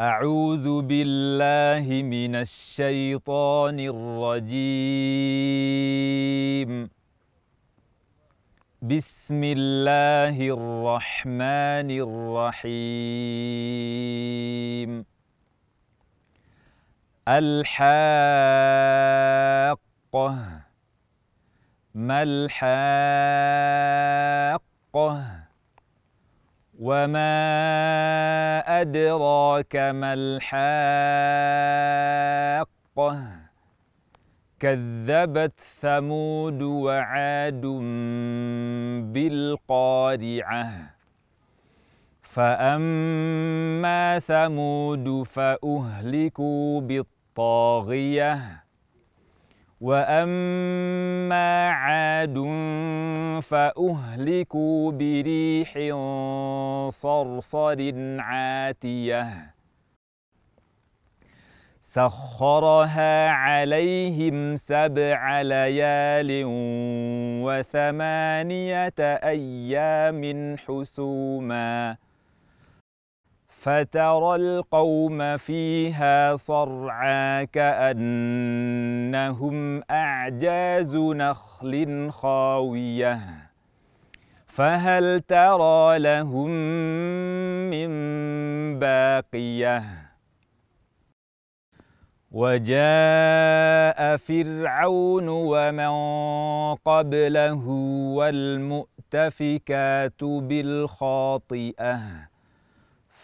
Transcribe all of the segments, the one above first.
أعوذ بالله من الشيطان الرجيم. بسم الله الرحمن الرحيم. الحاقة. ما الحاقة؟ وما أدراك ما الحاقة كذبت ثمود وعاد بالقارعة فأما ثمود فأهلكوا بالطاغية واما عاد فاهلكوا بريح صرصر عاتيه سخرها عليهم سبع ليال وثمانيه أيام حسوما فترى القوم فيها صرعى كأنهم أعجاز نخل خاوية. فهل ترى لهم من باقية؟ وجاء فرعون ومن قبله والمؤتفكات بالخاطئة.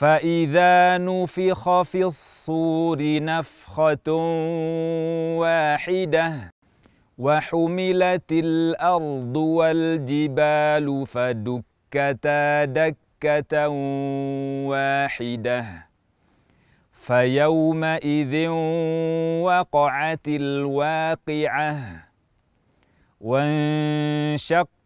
فإذا نفخ في الصور نفخة واحدة وحملت الأرض والجبال فدكتا دكة واحدة فيومئذ وقعت الواقعة وانشق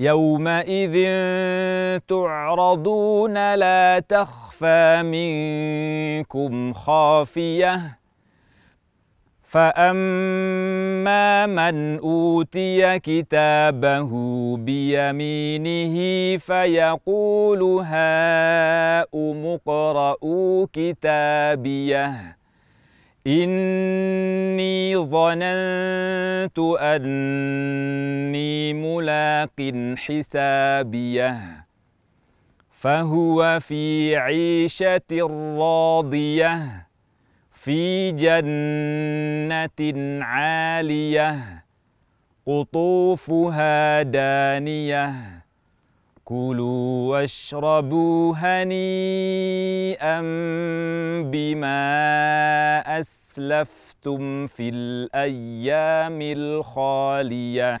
يومئذ تعرضون لا تخفى منكم خافيه فاما من اوتي كتابه بيمينه فيقول هاؤم اقرءوا كتابيه إني ظننت أني ملاق حسابية فهو في عيشة راضية في جنة عالية قطوفها دانية كلوا واشربوا هنيئا بما أسلفتم في الأيام الخالية.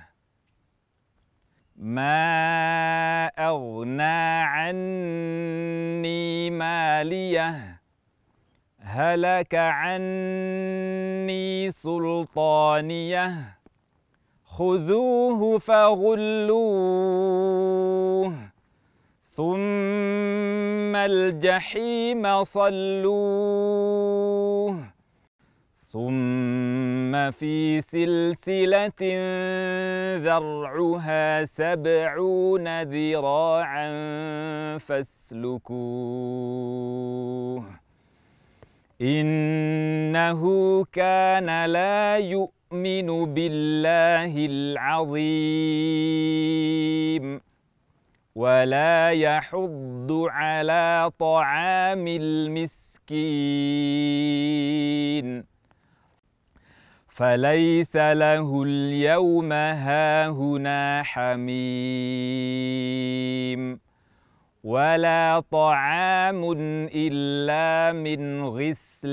ما أغنى عني مالية هلك عني سلطانية. خذوه فغلوه ثم الجحيم صلوه ثم ثم في سلسلة ذرعها سبعون ذراعا فاسلكوه. إنه كان لا يؤمن بالله العظيم ولا يحض على طعام المسكين. فليس له اليوم هاهنا حميم ولا طعام إلا من غسلين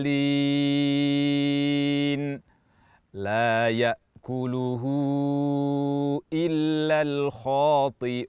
لا يأكله إلا الخاطئون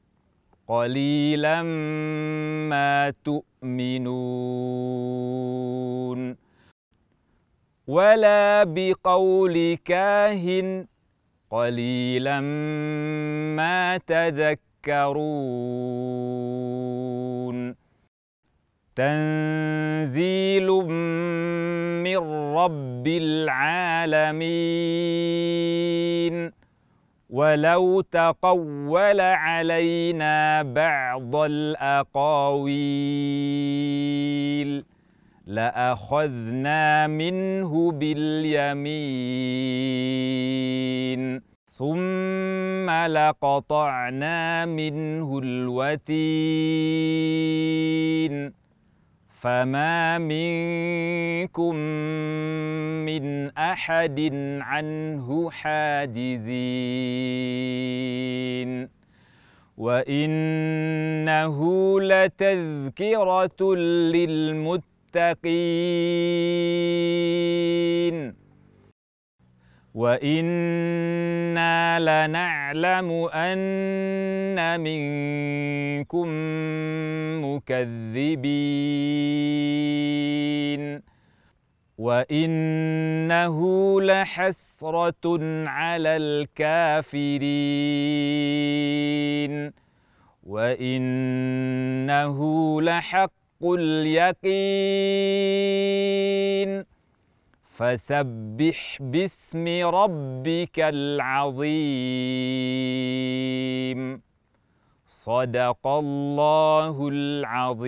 قليلا ما تؤمنون. ولا بقول كاهن قليلا ما تذكرون. تنزيل من رب العالمين. ولو تقول علينا بعض الأقاويل لأخذنا منه باليمين ثم لقطعنا منه الوتين. فما منكم من احد عنه حاجزين وانه لتذكره للمتقين وأنا لنعلم ان منكم مكذبين وانه لحسره على الكافرين وانه لحق اليقين فسبح باسم ربك العظيم. صدق الله العظيم.